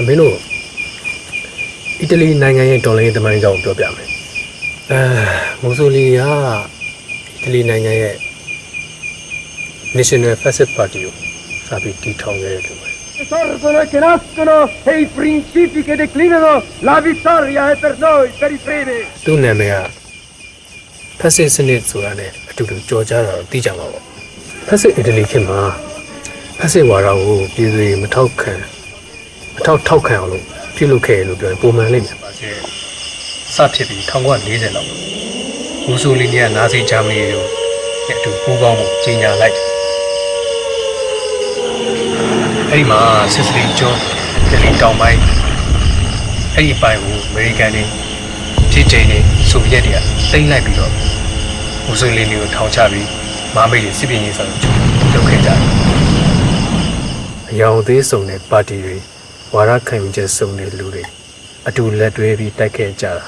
ဒီနေ့အမေတို့အီတလီနိုင်ငံရဲ့ဒေါ်လာရေးသမိုင်းကြောင်းကိုပြောပြမယ်အဲမိုဆိုလီကအီတလီနိုင်ငံရဲ့ National Fascist Party ကိုစပြီးတည်ထောင်ခဲ့တယ်လို့ပဲ sorgono e che nascono e i principi che declinano, la vittoria è per noi, per i primi. သူ့နာမည်ကဖက်စစ်စနစ်ဆိုတာနဲ့အတူတူကြော်ကြတာတော့သိကြမှာပေါ့ဖက်စစ်အီတလီခေတ်မှာဖက်စစ်ဝါဒကိုပြည်သူတွေမထောက်ခံ မထောက်ထောက်ခံအောင်လို့ပြုလုပ်ခဲ့ရလို့ပြောရင်ပုံမှန်လိမ့်မယ်ပါစေစဖြစ်ပြီး1940လောက်မူဆိုလီနီကနာဇီဂျာမနီကိုနဲ့အတူပူးပေါင်းဖို့ကြီးညာလိုက်တယ်အဲ့ဒီမှာစစ်စလီကျွန်းဒလီတောင်ပိုင်းအဲ့ဒီပိုင်းကိုအမေရိကန်တွေဖြစ်ချိန်နေဆိုဗီယက်တွေကတိမ့်လိုက်ပြီးတော့မူဆိုလီနီကိုထောင်ချပြီးမာမိတ်တွေစစ်ပင်ရေးဆောင်ချုပ်လုပ်ခဲ့ကြတယ်။အယောင်သေးစုံတဲ့ပါတီတွေ ဝါရခံယူချက်စုံတဲ့လူတွေအတူလက်တွဲပြီးတိုက်ခဲ့ကြတာ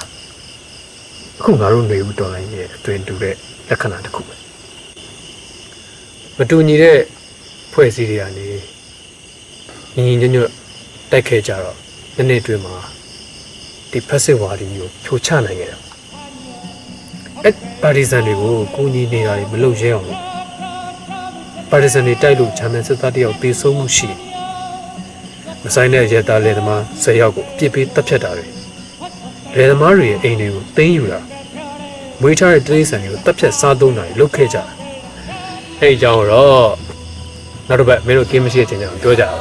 ။အခုငါတို့နေဦးတော်လိုင်းရဲ့အတွင်တူတဲ့လက္ခဏာတစ်ခုပဲ။မတူညီတဲ့ဖွဲ့စည်းတွေကနေညီညီညွတ်ညွတ်တိုက်ခဲ့ကြတော့ဒီနေ့အတွင်းမှာဒီဖက်စစ်ဝါဒီကိုဖြိုချနိုင်ခဲ့တာအဲ့ပါတီဇန်တွေကိုကိုကြီးနေတာတွေမလုပ်ရဲအောင်လို့ပါတီဇန်တွေတိုက်လို့ဂျာမန်စစ်သားတယောက်တေဆုံးမှုရှိတယ် မဆိုင်တဲ့ရဲသားလယ်သမား10ယောက်ကိုအပြစ်ပေးတပ်ဖြတ်တာတွေလယ်သမားတွေရဲ့အိမ်တွေကိုသိမ်းယူတာမွေးထားတဲ့တိရစ္ဆာန်တွေကိုတပ်ဖြတ်စားသုံးတာတွေလုပ်ခဲ့ကြတယ်အဲ့ဒီကြောင့်တော့နောက်တစ်ပတ်မင်းတို့ကင်းမရှိတဲ့ချိန်ကျတော့ပြောကြအောင်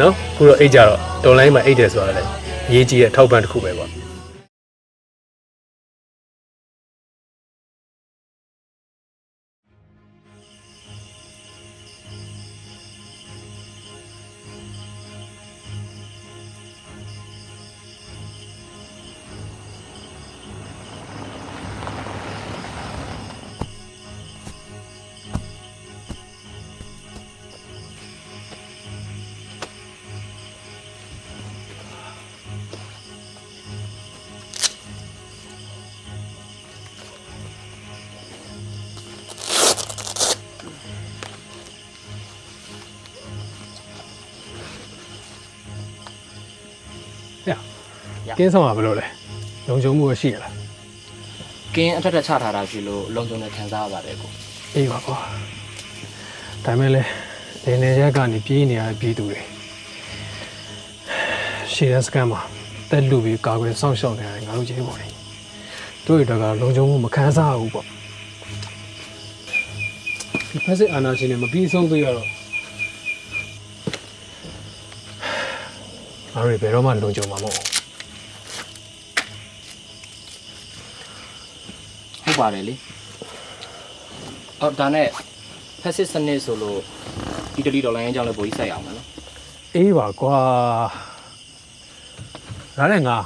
နော်ခုတော့အိတ်ကြတော့တော်လိုင်းမှာအိတ်တယ်ဆိုတာလည်းအရေးကြီးတဲ့ထောက်ပံ့တစ်ခုပဲပေါ့ ကင်းဆောင်တာဘယ်လိုလဲလုံခြုံမှုရှိရလားကင်းအထက်ထက်ချထားတာရှိလို့လုံခြုံတဲ့ခံစားရပါတယ်ကိုအေးပါကွာဒါမဲ့လဲနေနေရက်ကနေပြေးနေရတဲ့ပြည်သူတွေရှေ့ရစကန်မှာတက်လူပြီးကာကွယ်စောင့်ရှောက်နေရတယ်ငါတို့ကျေးပေါ်နေတို့ရတော့ကလုံခြုံမှုမခံစားဘူးပေါ့ဒီဖက်စစ်အာဏာရှင်တွေမပြီးဆုံးသေးရတော့ငါတို့တွေဘယ်တော့မှလုံခြုံမှာမဟုတ်ဘူး ပါတယ်လေအော်ဒါနဲ့ဖက်စစ်စနစ်ဆိုလို့အီတလီဒေါ်လာရင်းကြောင့်လည်းပိုကြီးဆက်ရအောင်မယ်နော်အေးပါကွာဒါနဲ့ငါ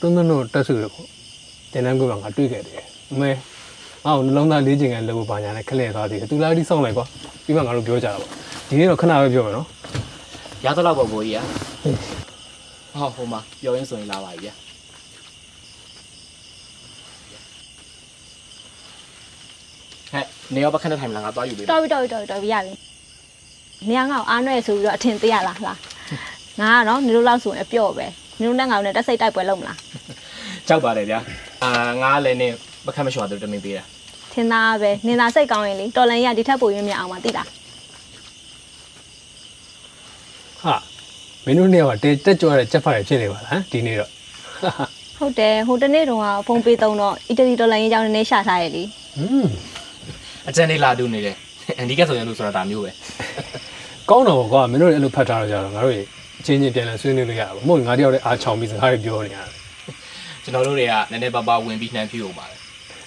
တွန်းတွန်းတို့တက်စုရကိုတင်တန်းကွေးမှာငါတွေ့ခဲ့တယ်အမေငါ့ကိုနှလုံးသားလေးချင်ကန်လုပ်ဖို့ပါညာနဲ့ခလဲသွားသေးတယ်သူလာတိစောင့်လိုက်ကွာပြီးမှငါတို့ပြောကြတာပေါ့ဒီနေ့တော့ခဏပဲပြောမယ်နော်ရသလောက်ပေါ့ကိုကြီးอ่ะဟောဟိုမှာပြောရင်းဆိုရင်လာပါပြီဗျာဟဲ့ နေရောပခန့်တဲ့ထိုင်မလားငါသွားယူပေးမယ်တော်ပြီတော်ပြီတော်ပြီတော်ပြီရပြီနေရာငါ့ကိုအားနွဲဆိုပြီးတော့အထင်သေးရလားလားငါကတော့နေလို့လောက်ဆိုရင်အပြော့ပဲနေလို့နဲ့ငါနဲ့တက်စိတ်တိုက်ပွဲလုပ်မလားကြောက်ပါတယ်ဗျာအာငါလည်းနေပခန့်မလျှော်သူတမင်ပေးတာထင်သားပဲနင်သာစိတ်ကောင်းရင်လေတော်လန်ကြီးကဒီထက်ပိုရင်းမြအောင်မသိလားဟာမင်းတို့နှစ်ယောက်ကတဲတက်ကြွတဲ့ချက်ဖတ်ရဖြစ်နေပါလားဟမ်ဒီနေ့တော့ဟုတ်တယ်ဟိုတနေ့တုန်းကဖုန်းပေးသုံးတော့အီတလီတော်လန်ကြီးကြောင်းနည်းနည်းရှာထားရလေဟွန်း အကျန်လေးလာတူနေတယ်အန်ဒီကဆိုရင်လို့ဆိုတာဒါမျိုးပဲကောင်းတော့ပေါ့ကွာမင်းတို့လည်းအဲ့လိုဖတ်ထားတော့ကြတော့ငါတို့ရေအချင်းချင်းပြန်လဲဆွေးနွေးလို့ရပါဘူးမဟုတ်ရင်ငါတယောက်တည်းအားချောင်ပြီးစကားတွေပြောနေရတယ်ကျွန်တော်တို့တွေကနည်းနည်းပါးပါးဝင်ပြီးနှမ်းပြူအောင်ပါလေ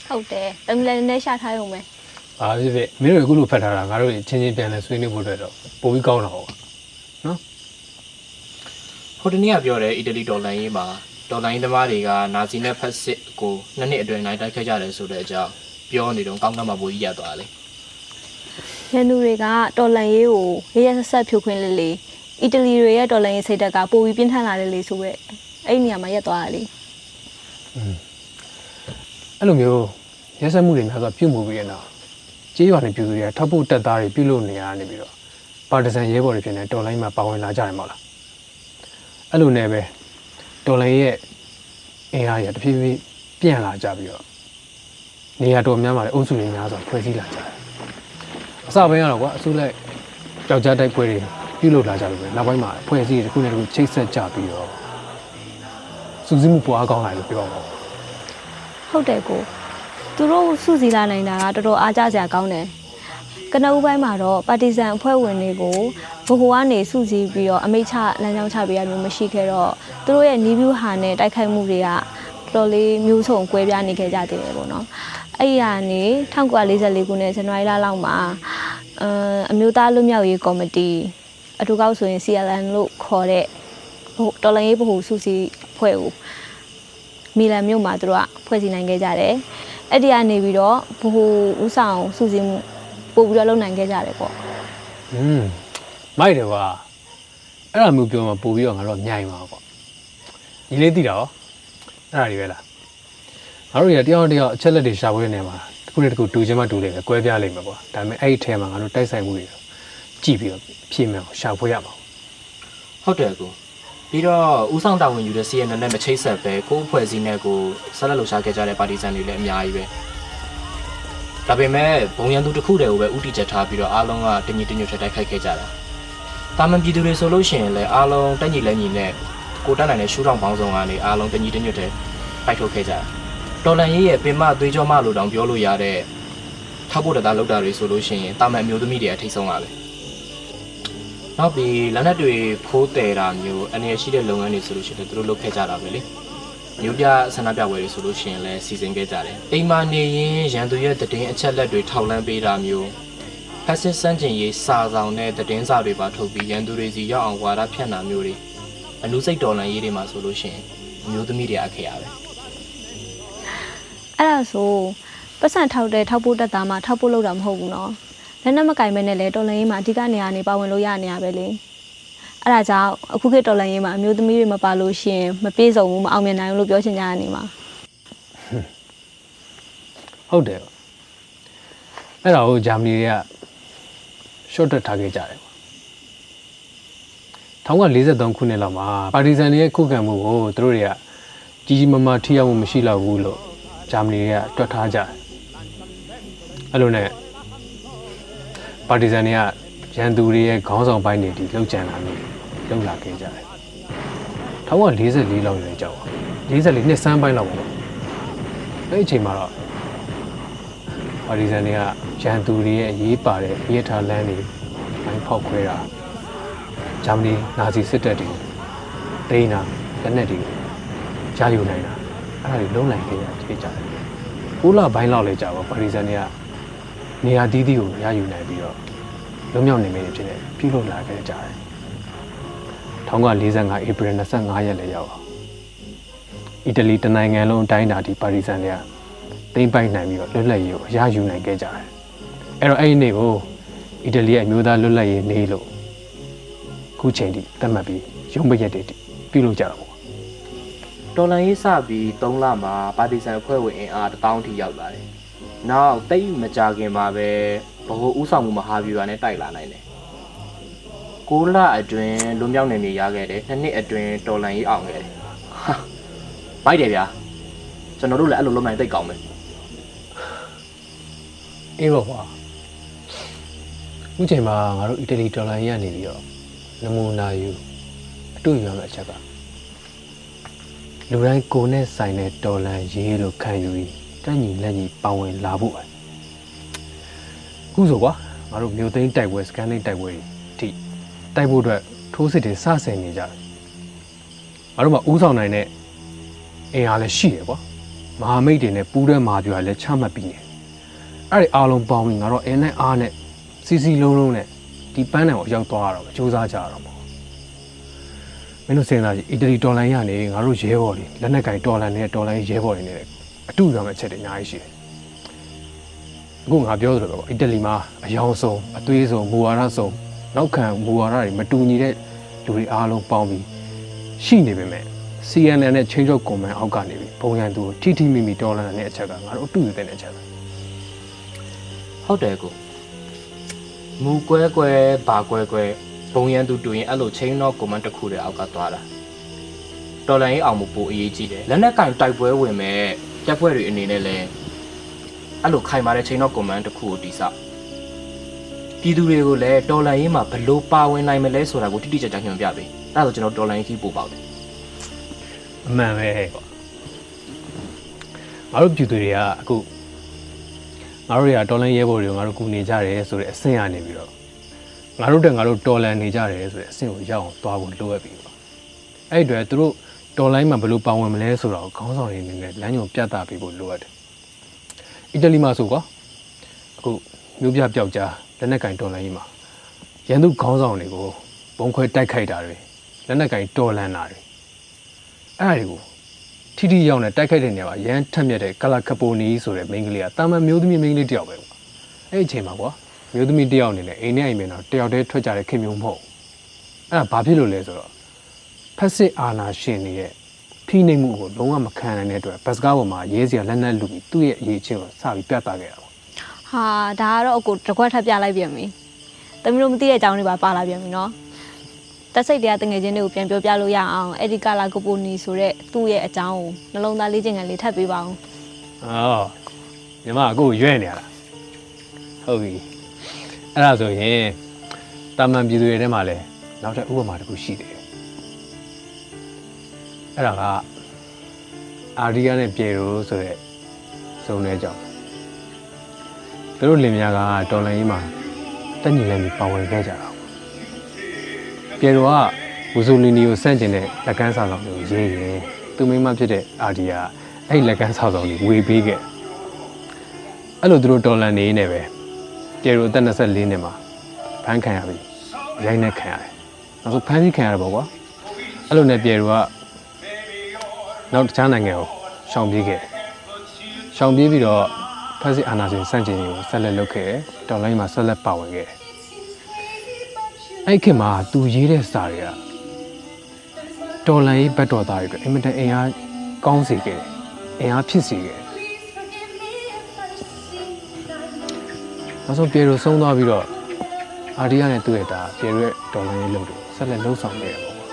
ဟုတ်တယ်တမီလည်းနည်းနည်းရှာထားရုံပဲ။ဘာဖြစ်ဖြစ်မင်းတို့အခုလိုဖတ်ထားတာငါတို့ချင်းချင်းပြန်လဲဆွေးနွေးဖို့အတွက်တော့ပိုပြီးကောင်းတာဟုတ်ဟိုတနေ့ကပြောတယ်အီတလီဒေါ်လာရင်းမှာဒေါ်လာရင်းသမားတွေကနာဇီနဲ့ဖက်စစ်ကိုနှစ်နှစ်အတွင်းနိုင်တိုက်ခဲ့ကြတယ်ဆိုတဲ့အကြောင်း ပြောနေတော့ကောင်းကင်မှာပိုကြီးရသွားတယ်ရန်သူတွေကတော်လန်ရေးကိုရရဆက်ဆက်ဖြိုခွင်းလေးလေးအီတလီတွေရဲ့တော်လန်ရေးစိတ်ဓာတ်ကပိုပြီးပြင်းထန်လာတယ်လေဆိုရက်အဲ့ဒီနေရာမှာရက်သွားတာလေ။အဲ့လိုမျိုးရက်စက်မှုတွေများစွာပြုမှုပြီးတဲ့နောက်ကြေးရွာနေပြည်သူတွေကထောက်ဖို့တက်သားတွေပြုလုပ်နေရတာနေပြီးတော့ပါတီဇန်ရဲဘော်တွေဖြစ်နေတော်လိုင်းမှာပါဝင်လာကြတယ်မဟုတ်လားအဲ့လိုနဲ့ပဲတော်လိုင်းရဲ့အင်အားရတဖြည်းဖြည်းပြန့်လာကြပြီးတော့ နေရာတော်များမှာလည်းအုပ်စုတွေများစွာဖွဲ့စည်းလာကြတယ်အစပိုင်းကတော့ကွာအစုလိုက်ကြောက်ကြတိုက်ပွဲတွေပြုလုပ်လာကြလို့ပဲနောက်ပိုင်းမှာဖွဲ့စည်းတွေတစ်ခုနဲ့တစ်ခုချိတ်ဆက်ကြပြီးတော့စူးစီးမှုပွားကောင်းလာတယ်လို့ပြောပါဦးဟုတ်တယ်ကိုသူတို့စုစည်းလာနိုင်တာကတော်တော်အားကြစရာကောင်းတယ်ကနဦးပိုင်းမှာတော့ပါတီဇန်အဖွဲ့ဝင်တွေကိုဘိုဟိုကနေစုစည်းပြီးတော့အမိတ်ချလမ်းကြောင်းချပေးရမျိုးမရှိခဲ့တော့သူတို့ရဲ့နီးဗျူဟာနဲ့တိုက်ခိုက်မှုတွေကတော်တော်လေးမျိုးစုံကွဲပြားနေခဲ့ကြသေးတယ်ပေါ့နော် အဲ့ဒီကနေ1944ခုနှစ်ဇန်နဝါရီလလောက်မှာအမ်အမျိုးသားလူမျိုးရေးကော်မတီအထူးကောက်ဆိုရင် CLN လို့ခေါ်တဲ့ဟိုတော်လန်ရေးဗဟိုစုစည်းဖွဲ့ကိုမီလန်မြို့မှာသူတို့ကဖွဲ့စည်းနိုင်ခဲ့ကြတယ်။အဲ့ဒီကနေပြီးတော့ဘိုဟိုဥဆောင်စုစည်းမှုပို့ပြီးတော့လုပ်နိုင်ခဲ့ကြတယ်ပေါ့อืมမိုက်တယ်ကွာအဲ့ဒါမျိုးပြောမှပို့ပြီးတော့ငါတို့ကမြိုင်ပါပေါ့ညီလေးသိတာရောအဲ့ဒါတွေပဲလား ငါတို့ရတယောက်တစ်ယောက်အချက်လက်တွေရှာဖွေနေမှာတစ်ခုနဲ့တစ်ခုတူချင်းမှတူလိမ့်မယ်ကွဲပြားလိမ့်မယ်ကွာဒါပေမဲ့အဲ့ဒီထဲမှာငါတို့တိုက်ဆိုင်မှုတွေတော့ကြည့်ပြီးတော့ဖြည့်မယ်အောင်ရှာဖွေရမှာဟုတ်တယ်ကိုပြီးတော့ဥဆောင်တာဝန်ယူတဲ့ CNN နဲ့မချိတ်ဆက်ပဲကိုယ့်အဖွဲ့အစည်းနဲ့ကိုဆက်လက်လှူရှားခဲ့ကြတဲ့ပါတီဇန်တွေလည်းအများကြီးပဲဒါပေမဲ့ဘုံရန်သူတစ်ခုတည်းကိုပဲဥတီချက်ထားပြီးတော့အားလုံးကတညီတညွတ်ထက်တိုက်ခိုက်ခဲ့ကြတာတာမန်ပြည်သူတွေဆိုလို့ရှိရင်လည်းအားလုံးတက်ညီလက်ညီနဲ့ကိုတက်နိုင်တဲ့ရှူထောင်ပေါင်းစုံကနေအားလုံးတညီတညွတ်ထက်တိုက်ထုတ်ခဲ့ကြတာ တော်လန်ရေးရဲ့ပင်မသွေးကြောမလို့တောင်ပြောလို့ရတဲ့ထောက်ဖို့တသားလောက်တာတွေဆိုလို့ရှိရင်တာမန်အမျိုးသမီးတွေအထိတ်ဆုံးပါပဲနောက်ပြီးလက်နက်တွေခိုးတယ်တာမျိုးအနေရရှိတဲ့လုပ်ငန်းတွေဆိုလို့ရှိရင်သူတို့လုပ်ခဲ့ကြတာပဲလေမျိုးပြဆန္ဒပြပွဲတွေဆိုလို့ရှိရင်လည်းစီစဉ်ခဲ့ကြတယ်အိမ်မာနေရင်ရန်သူရဲ့တည်င်းအချက်လက်တွေထောက်လန်းပေးတာမျိုးဖက်စစ်စန့်ကျင်ရေးစာဆောင်တဲ့တည်င်းစာတွေပါထုတ်ပြီးရန်သူတွေစီရောက်အောင်ဝါဒဖြန့်တာမျိုးတွေအနုစိတ်တော်လန်ရေးတွေမှာဆိုလို့ရှိရင်အမျိုးသမီးတွေအခက်ရပဲ။ အဲ့ဒါဆိုပတ်စံထောက်တဲ့ထောက်ဖို့တက်တာမှထောက်ဖို့လုပ်တာမဟုတ်ဘူးနော်။လက်နက်မကင်မဲနဲ့လေတော်လန်ရေးမှာအဓိကနေရာနေပါဝင်လို့ရနေရပဲလေ။အဲ့ဒါကြောင့်အခုခေတ်တော်လန်ရေးမှာအမျိုးသမီးတွေမပါလို့ရှရင်မပြေဆုံးဘူးမအောင်မြင်နိုင်ဘူးလို့ပြောချင်ကြရနေမှာဟုတ်တယ်အဲ့ဒါကိုဂျာမနီတွေက short တက်ထားခဲ့ကြတယ်1943ခုနှစ်လောက်မှာပါတီဇန်တွေရဲ့ခုခံမှုကိုသူတို့တွေကကြီးကြီးမားမားထိရောက်မှုမရှိတော့ဘူးလို့ ဂျာမနီတွေကတွက်ထားကြတယ်အဲ့လိုနဲ့ပါတီဇန်တွေကရန်သူတွေရဲ့ခေါင်းဆောင်ပိုင်းတွေဒီလှုပ်ကြံလာမျိုးလှုပ်လာခဲ့ကြတယ်1944လောက်ရွယ်ကြောက်ပါ44နှစ်စမ်းပိုင်းလောက်ပေါ့အဲ့ဒီအချိန်မှာတော့ပါတီဇန်တွေကရန်သူတွေရဲ့အရေးပါတဲ့မြေထားလမ်းတွေမိုင်းဖောက်ခွဲတာဂျာမနီနာဇီစစ်တပ်တွေဒိန်းတာလက်နက်တွေကြားယူနိုင်တာအဲ့ဒါတွေလုံးလိုက်ခဲ့ရဖြစ်ကြတယ်။ ကိုလဘိုင်းလောက်လဲကြာပါပါတီဇန်တွေကနေရာတီးတီးကိုရယူနိုင်ပြီးတော့လွတ်မြောက်နေမယ်ဖြစ်နေပြုလုပ်လာခဲ့ကြတယ်။1945ဧပြီ25ရက်လဲရောက်အောင်အီတလီတနိုင်ငံလုံးအတိုင်းအတာဒီပါတီဇန်တွေကသိမ့်ပိုက်နိုင်ပြီးတော့လွတ်လပ်ရေးကိုအရယူနိုင်ခဲ့ကြတယ်။အဲ့တော့အဲ့ဒီနေ့ကိုအီတလီရဲ့အမျိုးသားလွတ်လပ်ရေးနေ့လို့ခုချိန်ထိသတ်မှတ်ပြီးရုံးပရက်တွေပြုလုပ်ကြတာပေါ့ တော်လန်ရေးစပြီး3လမှာပါတီဇန်အဖွဲ့ဝင်အင်အား1000ထိရောက်လာတယ်။နောက်တိတ်မကြခင်မှာပဲဘ ਹੁ ဥဆောင်မှုမဟာဗျူဟာနဲ့တိုက်လာနိုင်တယ်။6လအတွင်းလွန်မြောက်နေနေရခဲ့တယ်။နှစ်နှစ်အတွင်းတော်လန်ရေးအောင်ခဲ့တယ်။ဟာဘိုက်တယ်ဗျာ။ကျွန်တော်တို့လည်းအဲ့လိုလုပ်နိုင်တိတ်ကောင်းမယ်။အေးပေါ့ကွာ။ခုချိန်မှာငါတို့အီတလီဒေါ်လာရေးကနေပြီးတော့နမူနာယူအတူယူရမယ့်အချက်က လူတိုင်းကိုယ်နဲ့ဆိုင်တဲ့ဒေါ်လာရေးလို့ခံယူပြီးတက်ညီလက်ညီပါဝင်လာဖို့ပဲ။ခုဆိုကွာငါတို့မြို့သိမ်းတိုက်ပွဲစကန်လေးတိုက်ပွဲတွေအထိတိုက်ဖို့အတွက်ထိုးစစ်တွေစဆင်နေကြတယ်။ငါတို့မှာဥဆောင်နိုင်တဲ့အင်အားလည်းရှိတယ်ကွာ။မဟာမိတ်တွေနဲ့ပူးတဲ့မာပြွာလည်းချမှတ်ပြီးနေတယ်။အဲ့ဒီအားလုံးပေါင်းပြီးငါတို့အင်းနဲ့အားနဲ့စီစီလုံးလုံးနဲ့ဒီပန်းတန်ကိုရောက်သွားတော့စူးစမ်းကြရတော့ပေါ့။ မင်းတို့စဉ်းစားကြည့်အီတလီဒေါ်လာရနေငါတို့ရဲဘော်တွေလက်နက်ကင်ဒေါ်လာနဲ့ဒေါ်လာရဲဘော်တွေနဲ့အတူရမယ့်အချက်တွေအများကြီးရှိတယ်။အခုငါပြောသလိုပဲပေါ့အီတလီမှာအယောင်ဆုံးအသွေးဆုံးမူဝါဒဆုံးနောက်ခံမူဝါဒတွေမတူညီတဲ့လူတွေအားလုံးပေါင်းပြီးရှိနေပေမဲ့ CNN နဲ့ change of command အောက်ကနေပြီးပုံရန်သူကိုထိထိမိမိဒေါ်လာနဲ့အချက်ကငါတို့အတူယူတဲ့အချက်ပဲ။ဟုတ်တယ်ကို။မငူကွဲကွဲဘာကွဲကွဲ ဘုံရန်သူတူရင်အဲ့လို chain of command တစ်ခုတည်းအောက်ကသွားတာတော်လန်ရေးအောင်မှုပိုအရေးကြီးတယ်လက်နက်ကင်တိုက်ပွဲဝင်မဲ့တက်ဖွဲ့တွေအနေနဲ့လည်းအဲ့လိုခိုင်မာတဲ့ chain of command တစ်ခုကိုတိစောက်ပြည်သူတွေကိုလည်းတော်လန်ရေးမှာဘယ်လို့ပါဝင်နိုင်မလဲဆိုတာကိုတိတိကျကျညွှန်ပြပေးအဲ့ဒါဆိုကျွန်တော်တော်လန်ရေးကြီးပို့ပေါက်တယ်အမှန်ပဲကွာငါတို့ပြည်သူတွေကအခုငါတို့တွေကတော်လန်ရဲဘော်တွေကိုငါတို့ကူနေကြတယ်ဆိုတဲ့အဆင့်ရနေပြီးတော့ ငါတို့တက်ငါတို့တော်လန်နေကြတယ်ဆိုတဲ့အဆင့်ကိုရောက်အောင်သွားဖို့လိုအပ်ပြီကွာအဲ့ဒီအတွက်သူတို့တော်လိုင်းမှာဘယ်လိုပါဝင်မလဲဆိုတော့ခေါင်းဆောင်တွေအနေနဲ့လမ်းညွှန်ပြသပေးဖို့လိုအပ်တယ်အီတလီမှာဆိုကွာအခုမျိုးပြပျောက်ကြားလက်နက်ကင်တော်လန်ကြီးမှာရန်သူခေါင်းဆောင်တွေကိုဘုံခွဲတိုက်ခိုက်တာတွေလက်နက်ကင်တော်လန်တာတွေအဲ့ဒါတွေကိုထိထိရောက်နေတိုက်ခိုက်တဲ့နေရာမှာရမ်းထက်မြက်တဲ့ကလာကပိုနီဆိုတဲ့မိန်းကလေးကတာမန်မျိုးသမီးမိန်းကလေးတစ်ယောက်ပဲကွာအဲ့ဒီအချိန်မှာကွာ မျိုးသမီးတစ်ယောက်အနေနဲ့အိမ်နဲ့အိမ်မင်းတော့တယောက်တည်းထွက်ကြတဲ့ခင်မျိုးမဟုတ်ဘူးအဲ့ဒါဘာဖြစ်လို့လဲဆိုတော့ဖက်စစ်အာနာရှင်တွေရဲ့ဖိနှိပ်မှုကိုလုံးဝမခံနိုင်တဲ့အတွက်ဘတ်စကားပေါ်မှာရဲစရာလက်နက်လူပြီးသူ့ရဲ့အရေးချင်းကိုစပြီးပြသခဲ့တာပေါ့ဟာဒါကတော့အကိုတစ်ခွက်ထပ်ပြလိုက်ပြန်ပြီတမီးတို့မသိတဲ့အကြောင်းတွေပါပါလာပြန်ပြီနော်တက်စိတ်တရားတငယ်ချင်းတွေကိုပြန်ပြောပြလို့ရအောင်အဲ့ဒီကာလာကိုပိုနီဆိုတဲ့သူ့ရဲ့အကြောင်းကိုနှလုံးသားလေးချင်းကန်လေးထပ်ပေးပါအောင်အော်ညီမအခုရွဲ့နေရတာဟုတ်ပြီ အဲ့ဒါဆိုရင်တာမန်ပြည်သူတွေထဲမှာလည်းနောက်ထပ်ဥပမာတစ်ခုရှိတယ်အဲ့ဒါကအာရီယာနဲ့ပြေရိုဆိုတဲ့စုံတဲ့ကြောင့်သူတို့လင်မယားကတော်လန်ကြီးမှာတက်ညီလက်ပြီးပါဝင်ခဲ့ကြတာပြေရိုကဝူဇိုလီနီကိုစန့်ကျင်တဲ့လက်ကမ်းစာဆောင်တွေကိုရေးရင်သူမိန်းမဖြစ်တဲ့အာဒီယာအဲ့ဒီလက်ကမ်းစာဆောင်တွေဝေပေးခဲ့အဲ့လိုသူတို့တော်လန်နေနေပဲ ပြေရိုအသက်24နှစ်မှာဖမ်းခံရပြီရိုင်းနဲ့ခံရတယ်နောက်ဆုံးဖမ်းဆီးခံရတယ်ပေါ့ကွာအဲ့လိုနဲ့ပြေရိုကနောက်တခြားနိုင်ငံကိုရှောင်ပြေးခဲ့ရှောင်ပြေးပြီးတော့ဖက်စစ်အာဏာရှင်စန့်ကျင်ရေးကိုဆက်လက်လုပ်ခဲ့တယ်တော်လိုင်းမှာဆက်လက်ပါဝင်ခဲ့တယ်အဲ့ဒီခေတ်မှာသူရေးတဲ့စာတွေကတော်လန်ရေးဘတ်တော်သားတွေအတွက်အင်မတန်အင်အားကောင်းစေခဲ့တယ်အင်အားဖြစ်စေခဲ့တယ် နောက်ဆုံးပြေရိုဆုံးသွားပြီးတော့အာဒီယာနဲ့သူ့ရဲ့သားပြေရိုရဲ့တော်လန်ရေးလုပ်တယ်ဆက်လက်လှုပ်ဆောင်ခဲ့တယ်ပေါ့ကွာ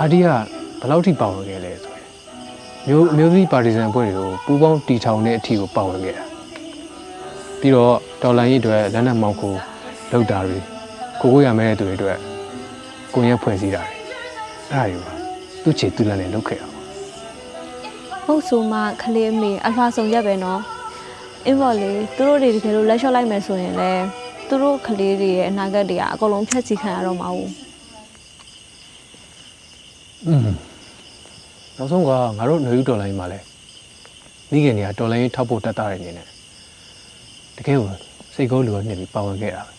အာဒီယာဘယ်လောက်ထိပါဝင်ခဲ့လဲဆိုရင်မျိုးအမျိုးသမီးပါတီဇန်အဖွဲ့တွေကိုပူးပေါင်းတီထောင်တဲ့အထီကိုပါဝင်ခဲ့တာပြီးတော့တော်လန်ရေးအတွက်လက်နက်မောင်းခိုလုပ်တာတွေကိုကိုရမဲ့တဲ့သူတွေအတွက်ကိုရက်ဖွဲ့စည်းတာတွေအဲ့ဒါတွေပါသူ့ချေသူ့လက်နဲ့လုပ်ခဲ့တာပေါ့ဟုတ်ဆိုမှခလေးအမေအလွှာဆုံးရက်ပဲနော် အင်းဘော်လေးသူတို့တွေတကယ်လို့လက်လျှော့လိုက်မယ်ဆိုရင်လည်းသူတို့ခလေးတွေရဲ့အနာဂတ်တွေကအကုန်လုံးဖျက်ဆီးခံရတော့မှာ ਉਹ อืมနောက်ဆုံးကငါတို့ຫນွေဦးတော်လိုင်းမှာလဲမိခင်တွေကတော်လိုင်းထောက်ဖို့တက်တာတွေနေနဲ့တကယ်ကိုစိတ်ကောလူကနှစ်ပြီးပါဝင်ခဲ့တာပဲ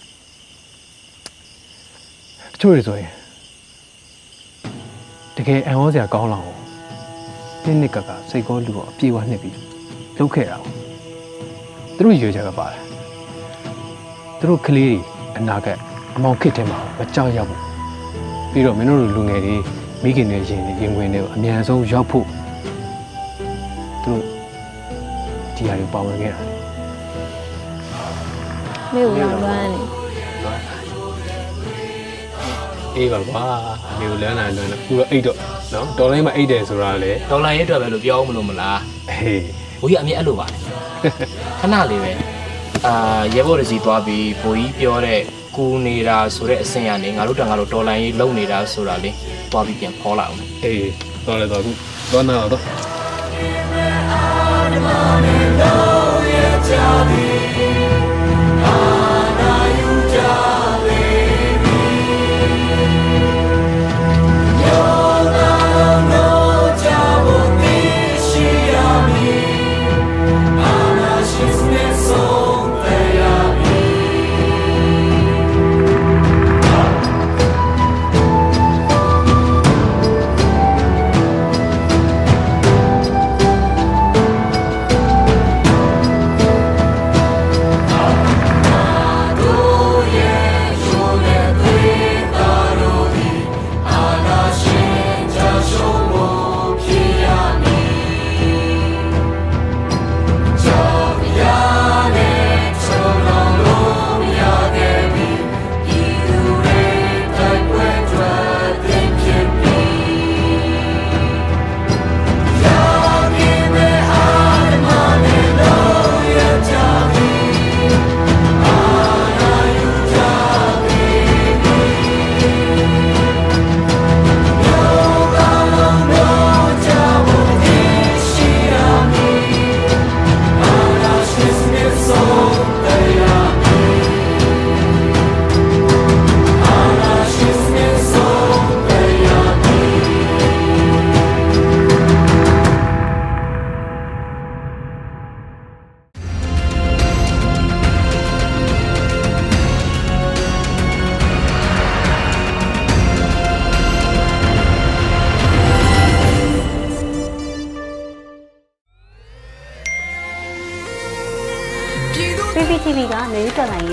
တချို့တွေဆိုရင်တကယ်အံ့ဩစရာကောင်းလောက်နှစ်နှစ်ကကစိတ်ကောလူကိုအပြေးဝနှစ်ပြီးလုပ်ခဲ့တာပေါ့ သူတို့ရွေချက်ကပါတယ်သူတို့ကလေးတွေအနာဂတ်အမောင်ခစ်ထဲမှာမကြောက်ရောက်ဘူးပြီးတော့မင်းတို့လူငယ်တွေမိခင်တွေရင်တွေရင်ဝင်တွေကိုအမြန်ဆုံးရောက်ဖို့သူတို့ဒီဟာတွေပါဝင်ခဲ့တာမေကိုလာလွမ်းနေအေးပါကွာနေကိုလမ်းလာလမ်းလာအခုတော့အိတ်တော့နော်တော်လိုင်းမှာအိတ်တယ်ဆိုတာလေတော်လန်ရေးအတွက်ပဲလို့ပြောမလို့မလားဟေးဘိုးကြီးအမြင်အဲ့လိုပါလေ ခဏလေးပဲအာရဲဘော်ရစီသွားပြီးဘိုးကြီးပြောတဲ့ကူနေတာဆိုတဲ့အဆင့်ကနေငါတို့တန်ငါတို့တော်လန်ရေးလုံနေတာဆိုတာလေသွားပြီးပြန်ဖောလာအောင်အေးတော်လေတော့အခုတော့နာတော့「